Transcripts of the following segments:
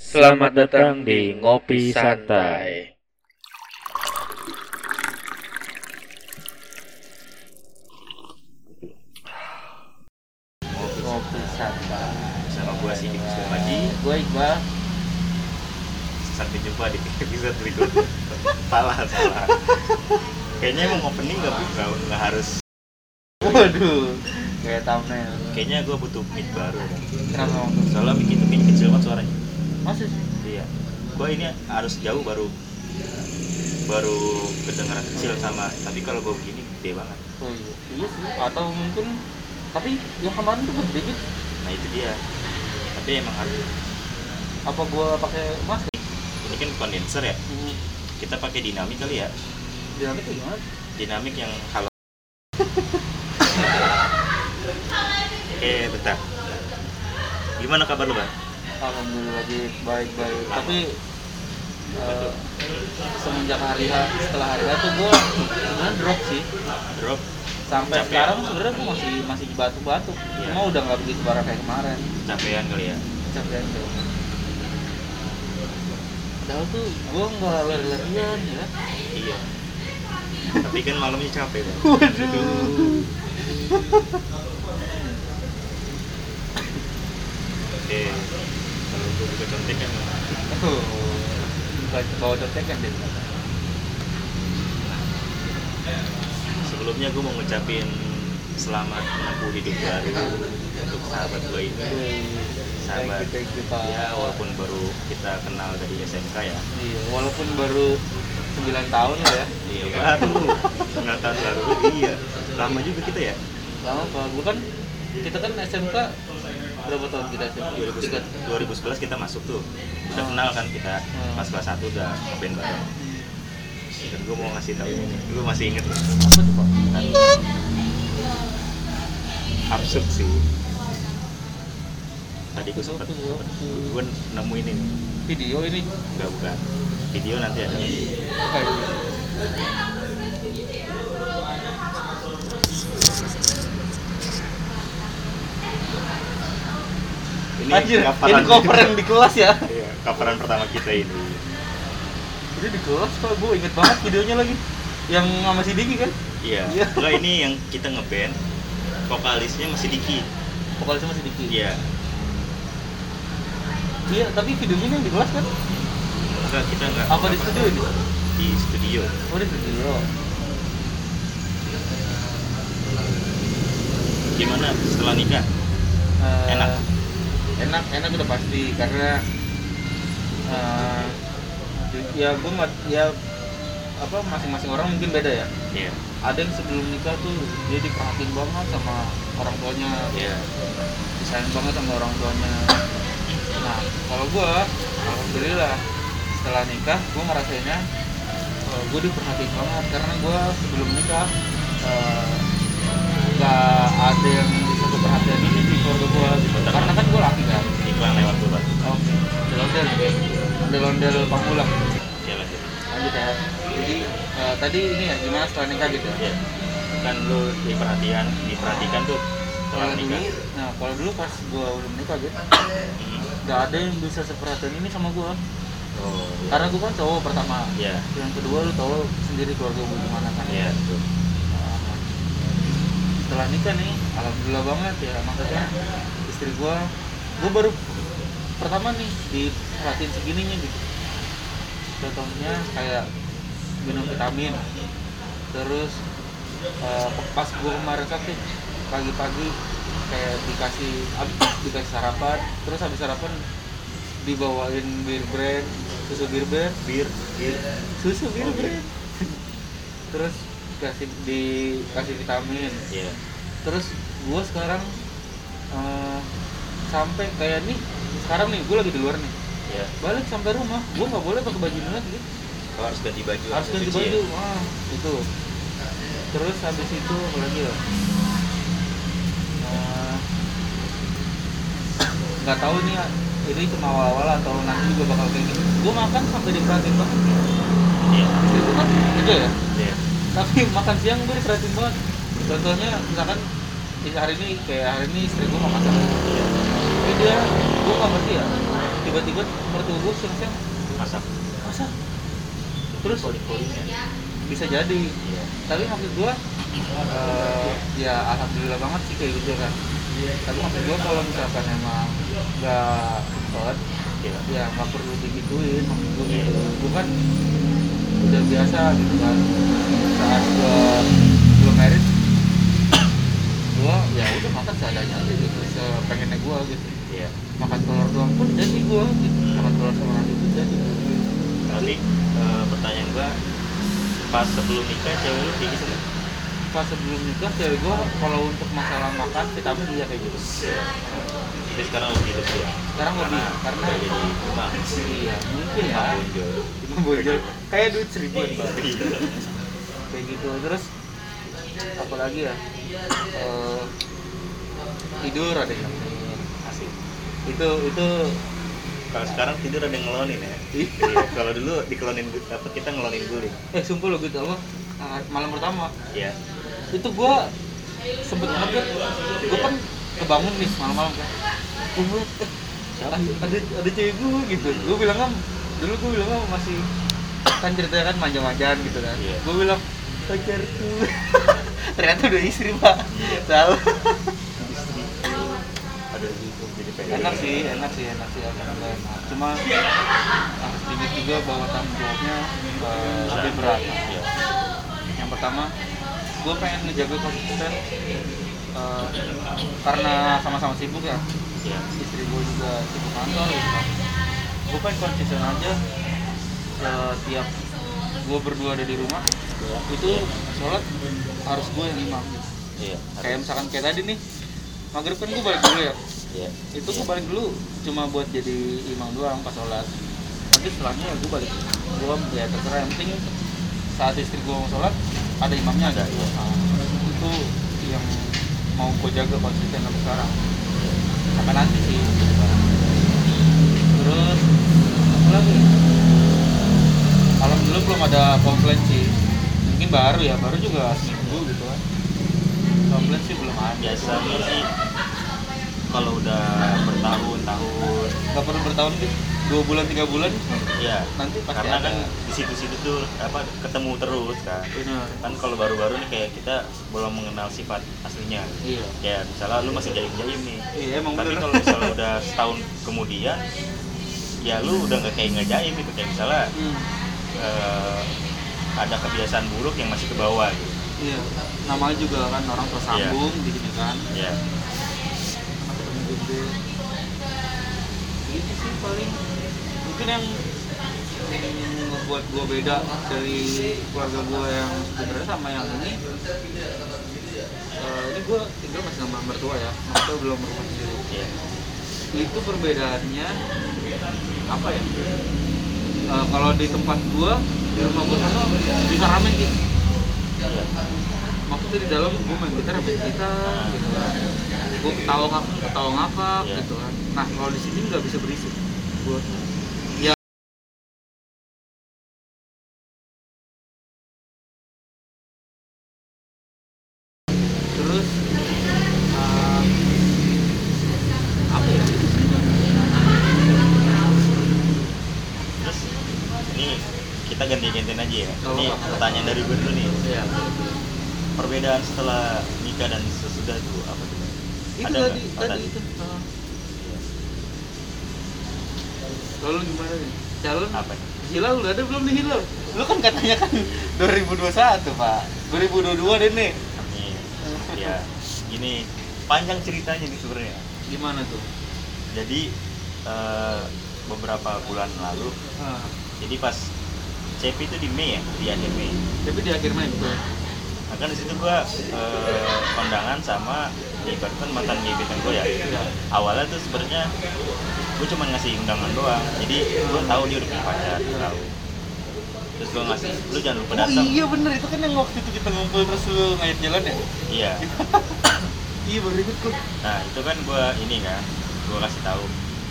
Selamat datang di Ngopi Santai. Ngopi santai. sama gua sih Muslim Haji Gue Iqbal. sampai jumpa di episode berikutnya salah salah kayaknya emang opening nggak nggak nggak harus Waduh. Kayak thumbnail. kayaknya gua butuh mic baru Kenapa soalnya mic itu mic kecil banget suaranya Masa sih? iya gua ini harus jauh baru baru kedengaran kecil sama tapi kalau gua begini gede banget Oh iya. Iya sih. Atau mungkin tapi yang kemarin tuh gede gitu. nah itu dia tapi emang harus Apa gua pakai masker? ini kan kondenser ya Hmm. kita pakai dinamik kali ya Dinamik tuh gimana? dinamik yang halo eh bentar gimana kabar lu bang Alhamdulillah lagi baik-baik. Lama. Tapi eh, semenjak hari H, setelah hari H tuh gua sebenarnya drop sih. drop Sampai Capek. sekarang sebenarnya gua masih masih batuk-batuk. Iya. Cuma udah nggak begitu parah kayak kemarin. capean kali ya Capean tuh. Padahal tuh gua nggak lari-larian ya. iya tapi kan malamnya capek bang Waduh. oke kalau buka contekan Oh, bawa contekan deh. sebelumnya gue mau ngucapin selamat menempuh hidup baru untuk sahabat gue ini. Sahabat. Thank you, thank you, ya walaupun baru kita kenal dari SMK ya. Iya, walaupun baru 9 tahun lah ya. iya baru sembilan tahun lalu iya lama juga kita ya. Lama Pak, kan kita kan SMK berapa tahun kita SMK? 2011, 2011 kita masuk tuh. Udah Oh. kenal kan kita? Hmm. pas kelas 1 udah ngeband bareng. Dan gue mau ngasih tahu ini. Gue masih inget loh Apa tuh Pak? absurd sih. Tadi gue sempet gue nemuin ini. Video ini? Enggak bukan. Video nanti ada ini Anjir, coveran ini cover yang di kelas ya. iya coveran pertama kita ini Ini di kelas Pak, gua inget banget videonya lagi. Yang sama si Diki kan? iya Iya. enggak ini yang kita ngeband vokalisnya masih Diki Vokalisnya masih Diki. iya Iya, tapi videonya yang di kelas kan? enggak kita enggak Apa di studio ini? di studio Oh di studio. gimana setelah nikah Eh, Enak? Enak enak udah pasti karena eh, ya gue ya apa masing-masing orang mungkin beda ya. Iya. Ada yang sebelum nikah tuh dia diperhatiin banget sama orang tuanya. Iya. Disayang banget sama orang tuanya. Nah kalau gue alhamdulillah setelah nikah gue ngerasainnya gue diperhatiin banget karena gue sebelum nikah eh, nggak ada yang bisa keperhatian ini di keluarga Ondel-ondel pamulang. ya lanjut Lanjut ya. Jadi eh, tadi ini ya gimana setelah nikah gitu ya? Iya. kan lu diperhatian diperhatikan tuh setelah nikah nah kalau dulu pas gua belum nikah gitu, Hmm. nggak ada yang bisa seperhatian ini sama gua. oh Karena gua kan cowok pertama. iya Yang kedua lu tahu sendiri keluarga gua gimana kan. iya betul Nah, setelah nikah nih, alhamdulillah banget ya maksudnya istri gua, gua baru pertama nih diperhatiin segininya gitu. Contohnya kayak minum vitamin, terus eh, pas gua kemarin sakit pagi-pagi kayak dikasih abis dikasih sarapan, terus habis sarapan dibawain bir brand, susu bir brand, bir bir susu bir Oh, brand, terus dikasih dikasih vitamin, iya. Terus gua sekarang eh, sampai kayak nih sekarang nih gua lagi di luar nih iya. Balik sampai rumah. Gua nggak boleh pakai baju ini lagi. Kau harus ganti baju harus ganti baju. Ya? wah itu terus habis itu apa lagi ya? Eh, nggak tahu nih ini cuma awal-awal atau nanti juga bakal kayak gitu gua makan sampai diperhatiin banget. Iya. Istri gua kan kerja ya? Iya. Tapi makan siang gue diperhatiin banget. Contohnya misalkan hari ini kayak hari ini istri gue masak iya. Tapi dia gue nggak ngerti ya tiba-tiba mertua gue siang-siang masak. Masa terus? Bisa jadi. Iya. Tapi maksud gua eh, ya alhamdulillah banget sih kayak gitu kan. Tapi maksud gua kalau misalkan emang nggak sempet iya. ya nggak perlu digituin maksud gua gitu. Gua kan udah biasa gitu kan. Saat gua belum merit gua ya udah makan seadanya aja gitu sepengennya gua gitu iya. Makan telur doang pun jadi gua gitu. Makan telur sama nasi pun jadi. Tapi eh, pertanyaan gua pas sebelum nikah cewek lu kayak gitu nggak? pas sebelum nikah cewek gua kalau untuk masalah makan vitamin dia kayak gitu. Tapi sekarang lebih hidup dia. Sekarang lebih karena jadi rumah. Iya mungkin ya. Cuma kayak duit seribuan bang Iya. kayak gitu. Terus apa lagi ya? Eh, tidur ada yang itu itu. Kalau sekarang tidur ada yang ngelonin ya. Iya kalau dulu dikelonin apa kita ngelonin guling eh sumpah lo gitu apa? Ah, malam pertama. Iya. Itu gua sempet kan gua kan kebangun nih malam-malam kan. Gua eh, ada ada ada cewek gua gitu. Gua bilang kan dulu gua bilang kan masih kan ceritanya kan manja-manjaan gitu kan. Iya. gua bilang pacarku. Ternyata udah istri pak. Tahu ada gitu jadi pengen enak sih enak sih enak sih alhamdulillah enak cuma harus diingat juga bahwa tanggung jawabnya eh, lebih berat. Iya. Yang pertama gue pengen ngejaga konsisten eh, karena sama-sama sibuk ya. Iya. Istri gue juga sibuk kantor gitu kan gue pengen konsisten aja. Setiap gue berdua ada di rumah itu sholat harus gue yang imam. Iya. Kayak misalkan kayak tadi nih maghrib kan gue balik dulu ya? Iya. Itu gue balik dulu cuma buat jadi imam doang pas sholat. Nanti setelahnya ya gue balik. Gue ya terserah yang penting saat istri gue mau sholat ada imamnya ada. Iya. Nah, itu yang mau gue jaga konsisten sampai sekarang. Sampai nanti sih. Terus apa lagi? Alhamdulillah belum ada komplain sih. Mungkin baru ya baru juga kan komplain sih belum ada. Biasanya sih kalau udah bertahun-tahun. Nggak perlu bertahun gitu dua bulan tiga bulan? Ya nanti pasti karena ada. kan di situ-situ tuh apa ketemu terus kan? Benar. Kan kalau baru-baru nih kayak kita belum mengenal sifat aslinya. Iya. Kayak misalnya lu masih jaim-jaim nih. Iya emang tapi kalau misalnya udah setahun kemudian ya lu udah nggak kayak ngejaim gitu. Kayak misalnya Hmm, eh, ada kebiasaan buruk yang masih ke bawah gitu iya. Namanya juga kan orang tersambung di sini kan. Ya ketemu gede gitu sih paling. Mungkin yang ngebuat gua beda dari keluarga gua yang sebenarnya sama yang ini eh, ini gua tinggal masih sama mertua ya. Mertua belum rumah sendiri. Ya itu perbedaannya apa ya? Eh, kalau di tempat gua di rumah gua sana bisa ramen gitu maksudnya di dalam gua main gitar main gitar gitu kan gua ketawa ngakak ketawa Iya. gitu kan nah kalau di sini nggak bisa berisik gua ya terus eh, apa ya terus ini kita ganti-gantian aja ya Oh, ini apa? pertanyaan dari gue dulu nih ya perbedaan setelah nikah dan sesudah itu apa tuh itu Ada tadi nggak? Oh, tadi tadi. itu Ah. Iya. Lalu gimana nih? Calon? Apa? Hilal udah ada belum nih hilal? Lu kan katanya kan 2021 pak. 2022 deh nih. Nih, ya gini panjang ceritanya nih sebenarnya. Gimana tuh? Jadi eh, beberapa bulan lalu ah. jadi pas CP itu di Mei ya di akhir Mei. Tapi di akhir main tuh nah kan di situ gua eh, kondangan sama ya ibaratkan mantan gebetan gue ya. Iya. awalnya tuh sebenarnya gue cuma ngasih undangan doang. Jadi gue tahu dia udah punya pacar tahu. Terus gue ngasih lu jangan lupa oh datang. iya bener. Itu kan yang waktu itu kita ngumpul terus lu ngait jalan ya? Iya. Iya baru inget kok nah itu kan gue ini kan gue kasih tahu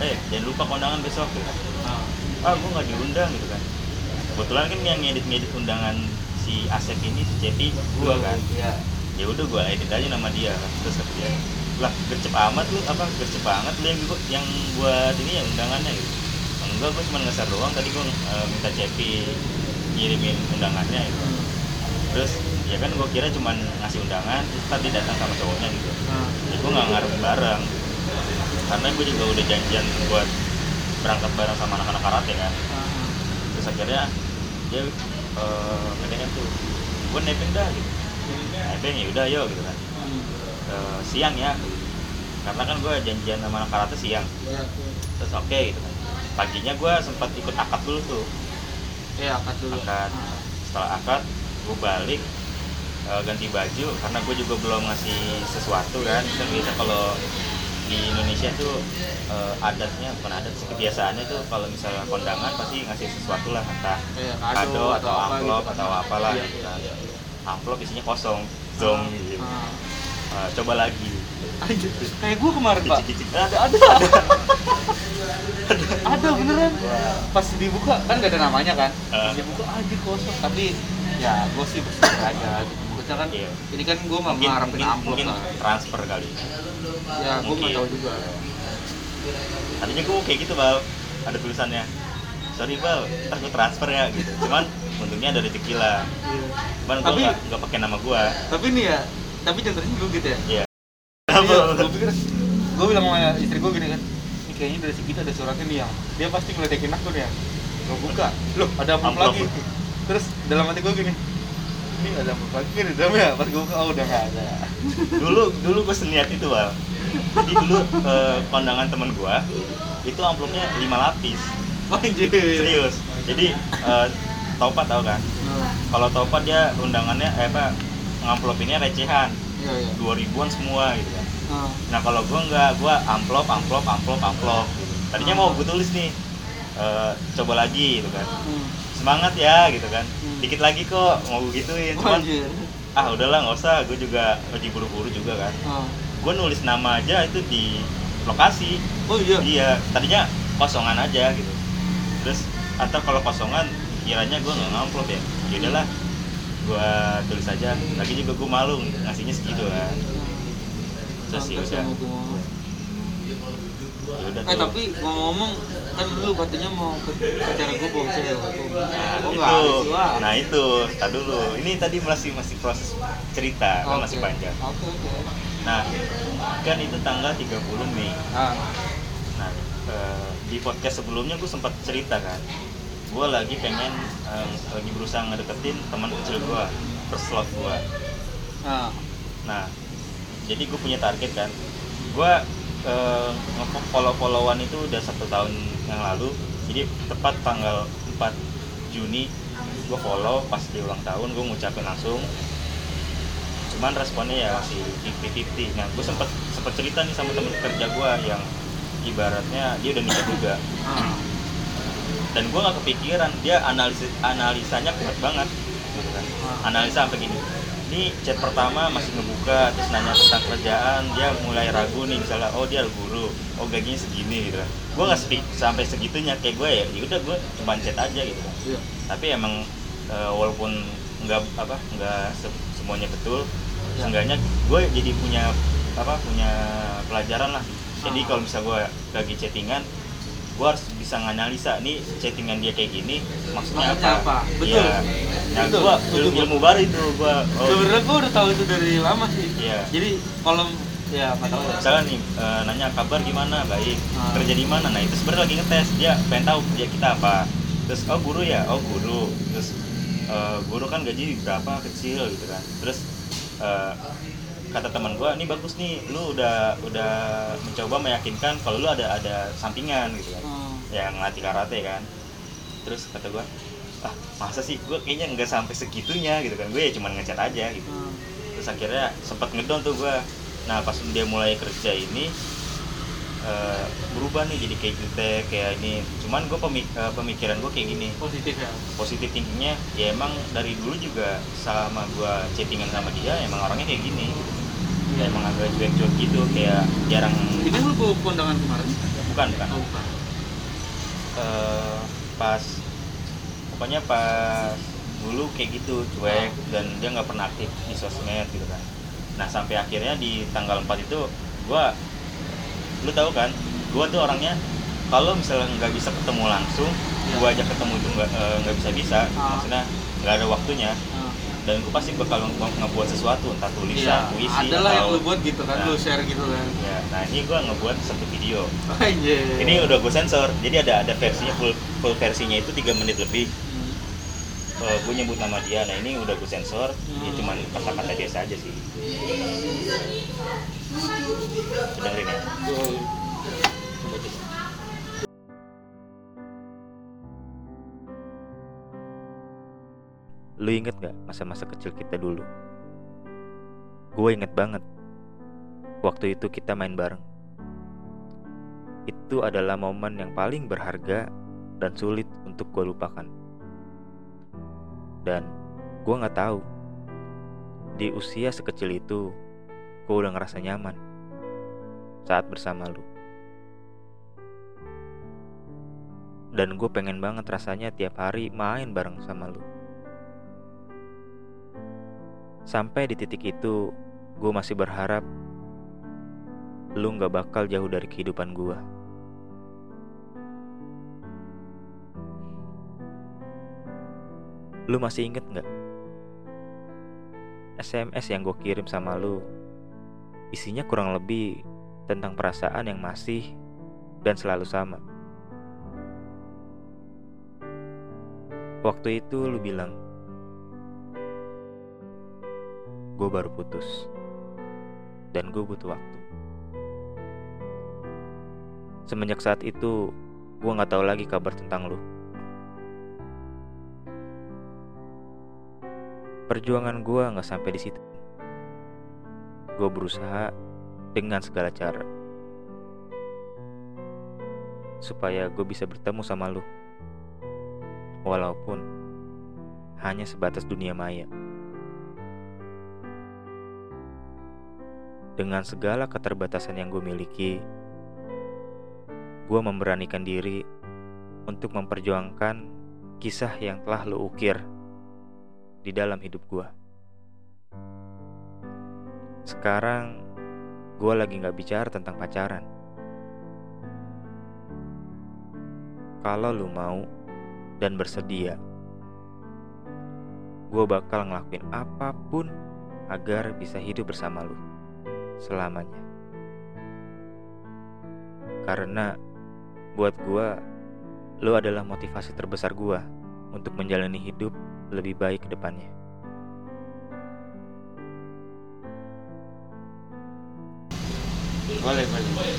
eh jangan lupa kondangan besok gitu kan. Ah. ah gue nggak diundang gitu kan. Kebetulan kan yang ngedit ngedit undangan si Asep ini si Cepi gue kan. iya. Ya udah gue edit aja nama dia kan. Terus kata dia lah gercep amat lu apa gercep banget lu yang yang buat ini ya undangannya gitu. Enggak gue cuma nge-share doang tadi gue eh, minta Cepi ngirimin undangannya gitu. Hmm. terus ya kan gue kira cuma ngasih undangan terus tadi datang sama cowoknya gitu. Nah, ya gue nggak ngaruh bareng. Karena gue juga udah janjian buat berangkat bareng sama anak-anak karate kan. Ah, terus akhirnya dia eh nge-DM tuh gue nebeng dah gitu. Nebeng ya? Udah yuk gitu kan Eh, siang ya karena kan gue janjian sama anak karate siang Ya, terus oke gitu kan paginya gue sempat ikut akad dulu tuh ya akad dulu. akad Ah, setelah akad gue balik eh, ganti baju karena gue juga belum ngasih sesuatu kan kan biasa kalau di Indonesia tuh eh, adatnya bukan adat sih kebiasaannya tuh kalau misalnya kondangan pasti ngasih sesuatu lah entah Iya, kado, atau apa amplop gitu. atau apalah Iya, gitu iya, kan. iya. amplop isinya kosong dong Ah, gitu. ah. Eh, coba lagi. Anjir, kayak gue kemarin pak. Kicik-kicik. ada ada. Ada. Beneran. Pas dibuka kan gak ada namanya kan? Ah. pas dibuka aja kosong. Tapi ya gue sih bersyukur aja. Gitu maksudnya kan Iya. ini kan gue mau ngarepin mungkin, amplop mungkin kan transfer kali. Ya gue nggak tahu juga. Tadinya gue kayak gitu bal. Ada tulisannya sorry bal ntar gue transfer ya gitu. Cuman untungnya ada rezeki lah. Cuman gue nggak pakai nama gue tapi nih ya tapi contohnya dulu gitu ya. Iya. Iya, gue pikir gue bilang sama istri gue gini kan ini kayaknya dari segitu ada suratnya nih yang dia pasti ngeledekin aku nih ya gue buka. Loh ada amplop lagi. Terus dalam hati gue gini ini ada amplop lagi di dalam ya pas gue buka oh udah nggak ada. Dulu dulu gue seniat itu bal jadi dulu eh, kondangan temen gue itu amplopnya lima lapis. Anjir. Serius. Jadi eh, topat tau kan? Kalau topat dia undangannya eh apa ngamplopinnya recehan iya iya dua ribuan semua gitu kan Nah, Nah kalau gue nggak, gue amplop, amplop, amplop, amplop. Gitu. Tadinya mau gue tulis nih, eh, coba lagi gitu kan. hmm. Semangat ya gitu kan. Hmm. Dikit lagi kok mau gue gituin. Oh, Cuman anjir ah udahlah nggak usah. Gue juga lagi buru-buru juga kan. Ah. Gue nulis nama aja itu di lokasi. oh iya Iya. Tadinya kosongan aja gitu. Terus antar kalau kosongan kiranya gue nggak ngamplop ya. Ya udahlah. Gue tulis aja. Lagi juga gue malu ngasihnya segitu kan. Terus ya udah. Eh tuh. tapi ngomong-ngomong kan dulu katanya mau ke acara gue bawa cewek Nah, oh itu, sih, Wak. nah itu, tak dulu. Ini tadi masih masih proses cerita, kan masih Oke. panjang. oke oke Nah, kan itu tanggal 30 Mei. ah Nah, eh, di podcast sebelumnya gue sempat cerita kan, gue lagi pengen eh, lagi berusaha ngedeketin teman kecil gue, love gue. ah Nah, jadi gue punya target kan, gue eh, nge-follow-followan itu udah satu tahun yang lalu. Jadi tepat tanggal 4 Juni gue follow pas dia ulang tahun gue ngucapin langsung. Cuman responnya ya masih 50-50. Nah, gue sempet sempet cerita nih sama temen kerja gue yang ibaratnya dia udah nikah juga ah dan gue nggak kepikiran dia analisa analisanya kuat banget gitu kan. Analisa sampai gini ini chat pertama masih ngebuka terus nanya tentang kerjaan dia mulai ragu nih misalnya oh dia guru oh gajinya segini gitu kan. Gue nggak speak sampai segitunya kayak gue ya ya udah gue cuma chat aja gitu kan. Iya. Tapi emang eh, walaupun nggak apa nggak se- semuanya betul Ya. seenggaknya gue jadi punya apa punya pelajaran lah. Jadi Ah. kalau bisa gue lagi chattingan gue harus bisa nganalisa nih chattingan dia kayak gini maksudnya Maksudnya apa, apa? Betul. Iya. nah Betul. gue Betul, ilmu, baru itu gue oh, sebenarnya gue udah tahu itu dari lama sih. Iya. jadi kalau ya ya misalnya nih eh, nanya kabar gimana? Baik. Ah. kerja di mana? Nah itu sebenarnya lagi ngetes. Dia pengen tahu kerja kita apa. Terus oh guru ya? Oh guru. Terus eh, guru kan gaji berapa kecil? gitu kan. Terus eh, kata teman gua ini bagus nih lu udah udah mencoba meyakinkan kalau lu ada ada sampingan gitu kan. Ah. yang ngelatih karate kan. Terus kata gua ah masa sih? Gua kayaknya nggak sampai segitunya gitu kan. Gue ya cuma ngechat aja gitu. Ah. terus akhirnya sempat ngedon tuh gua. Nah pas dia mulai kerja ini eh, berubah nih jadi kayak jutek kayak ini. Cuman gue pemikiran gue kayak gini. Positif ya? Positif thinkingnya ya emang dari dulu juga sama gua chattingan sama dia emang orangnya kayak gini ya emang agak cuek-cuek gitu kayak jarang. Ini lu bawa kondangan kemarin? Bukan bukan. Oh bukan. Eh, pas pokoknya pas dulu kayak gitu cuek dan dia nggak pernah aktif di sosmed gitu kan. Nah sampai akhirnya di tanggal 4 itu gua lu tahu kan gua tuh orangnya kalau misalnya nggak bisa ketemu langsung Iya. gua ajak ketemu itu nggak eh, nggak bisa bisa Ah. maksudnya nggak ada waktunya. Nah, dan gue pasti bakal nge- ngebuat sesuatu entah tulisan iya puisi ada lah yang atau lu buat gitu kan Nah. lu share gitu kan ya nah ini gua ngebuat satu video Anjir. ini udah gue sensor jadi ada ada versinya full full versinya itu tiga menit lebih Hmm. gue nyebut nama dia nah ini udah gue sensor ya Hmm. cuman kata-kata biasa aja sih dengerin ya Lu inget gak masa-masa kecil kita dulu? Gue inget banget. Waktu itu kita main bareng. Itu adalah momen yang paling berharga dan sulit untuk gue lupakan. Dan gue gak tahu. Di usia sekecil itu, gue udah ngerasa nyaman saat bersama lu. Dan gue pengen banget rasanya tiap hari main bareng sama lu. Sampai di titik itu, gue masih berharap lu gak bakal jauh dari kehidupan gue. Lu masih inget gak? SMS yang gue kirim sama lu Isinya kurang lebih tentang perasaan yang masih dan selalu sama Waktu itu lu bilang Gue baru putus. Dan gue butuh waktu. Semenjak saat itu Gue gak tahu lagi kabar tentang lu. Perjuangan gue gak sampai di situ. Gue berusaha dengan segala cara. Supaya gue bisa bertemu sama lu. Walaupun hanya sebatas dunia maya Dengan segala keterbatasan yang gue miliki, gue memberanikan diri untuk memperjuangkan kisah yang telah lo ukir di dalam hidup gue. Sekarang, gue lagi gak bicara tentang pacaran. Kalau lo mau dan bersedia, gue bakal ngelakuin apa pun agar bisa hidup bersama lo selamanya. Karena buat gua lu adalah motivasi terbesar gua untuk menjalani hidup lebih baik ke depannya. boleh boleh.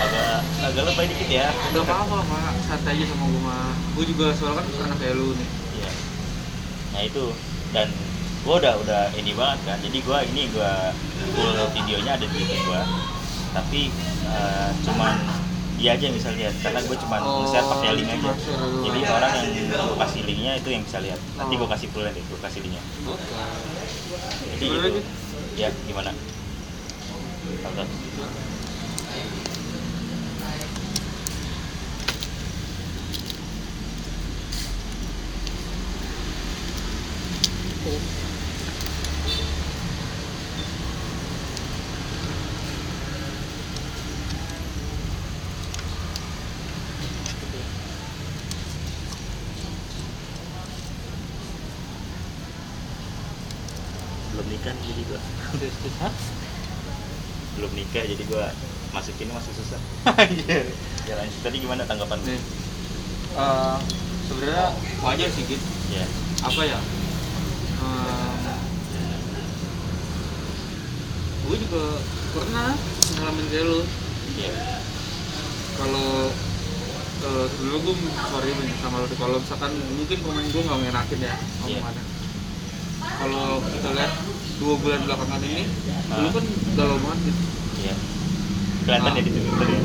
Agak agak lebay dikit ya. Gak apa-apa pak, santai aja sama gue mah Gue juga soalnya kan anak kayak lu nih. Iya. nah itu. Dan gue udah udah ini banget kan. Jadi gue ini gue full videonya ada di youtube gue tapi eh, cuman dia aja yang bisa lihat. Karena gue cuman Oh, share pakai link aja. cuma jadi orang yang gue kasih linknya itu yang bisa lihat. Nanti gue kasih full deh gue kasih linknya. Jadi itu ya gimana. belum nikah nih jadi gue Hah? belum nikah jadi gue masukin masih susah. Anjir ya lanjut. Tadi gimana tanggapan lu? Nih. Eh, Sebenernya wajar sih gitu ya Apa ya? Gue juga pernah ngalamin kayak lu. Ya kalau eh, dulu gue sorry sama lo kalau misalkan mungkin komen gue nggak ngenakin ya Iya. omongannya kalau kita lihat dua bulan belakangan ini Ah. dulu kan galau banget gitu. Ya kelihatan Ah. ya di Twitter ya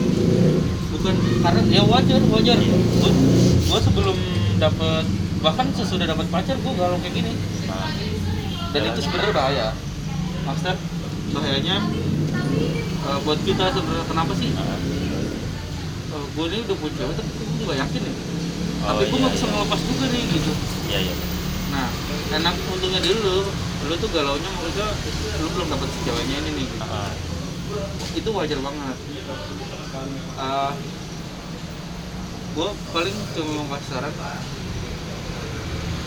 bukan karena ya wajar wajar. Iya. gue gue sebelum dapet bahkan sesudah dapat pacar gue galau kayak gini. Nah, dan itu sebenarnya bahaya. Maksudnya bahayanya eh, buat kita sebenarnya. Kenapa sih? Nah, gue ini udah punya cewek tapi gue gak yakin nih. Oh, tapi gue iya, nggak bisa iya. ngelepas juga nih gitu. Iya iya Nah, enak untungnya di lu, lu tuh galaunya maksudnya lu belum dapat ceweknya ini nih. Ah, Itu wajar banget. Eh, gue paling cuma mau kasih saran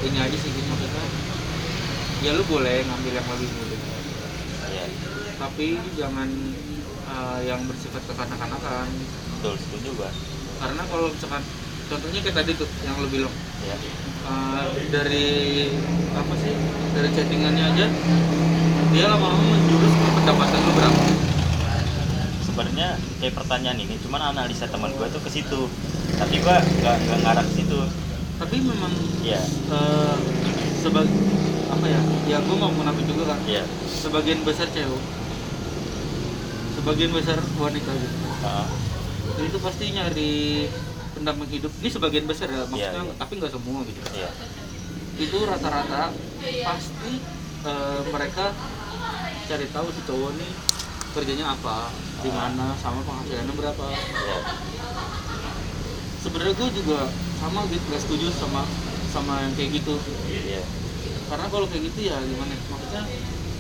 ini aja sih gitu maksudnya ya lu boleh ngambil yang lebih muda Iya. tapi jangan uh, yang bersifat kekanak-kanakan Betul, setuju gua. karena kalau misalkan contohnya kayak tadi tuh yang lu bilang Ya. uh, dari apa sih dari chattingannya aja dia lama-lama menjurus ke pendapatan lu berapa Sebenarnya kayak pertanyaan ini cuman analisa teman gua tuh ke situ. Tapi gua nggak nggak ngarah ke situ. tapi memang Iya. uh, sebagai apa ya ya gue mau munafik juga kan Iya. sebagian besar cewek sebagian besar wanita gitu Heeh. itu pasti nyari pendamping hidup ini sebagian besar ya maksudnya Iya, iya. tapi nggak semua gitu Iya. itu rata-rata pasti eh, mereka cari tahu si cowok nih kerjanya apa di mana sama penghasilannya berapa Iya. sebenarnya gue juga sama gitu gak setuju sama sama yang kayak gitu Iya. karena kalau kayak gitu ya gimana ya, maksudnya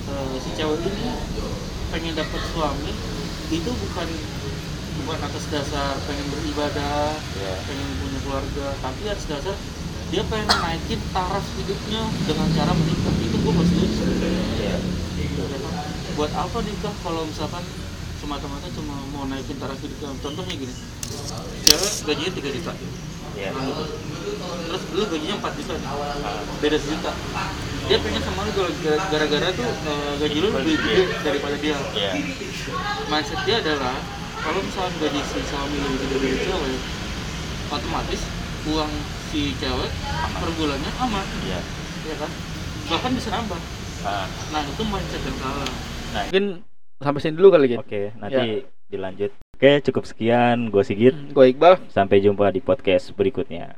eh, si cewek ini pengen dapat suami itu bukan bukan atas dasar pengen beribadah Iya. pengen punya keluarga tapi atas dasar dia pengen naikin taraf hidupnya dengan cara menikah itu gue setuju Iya. Ya kan? buat apa nikah kalau misalkan semata-mata cuma mau naikin taraf hidupnya contohnya gini cewek gajinya 3 juta Iya. Nah, gitu. terus lu gajinya 4 juta nih Ah, beda sejuta dia pengen sama lu gara-gara tuh eh, gaji lu lebih gede daripada dia Iya. mindset dia adalah kalau misalnya gaji si suami lebih gede dari cewek otomatis uang si cewek per bulannya aman Iya. ya kan bahkan bisa nambah Ah, nah itu mindset yang salah Nah, mungkin sampai sini dulu kali gitu Oke, nanti dilanjut. Oke, cukup sekian. Gue Sigit. gue Iqbal Sampai jumpa di podcast berikutnya.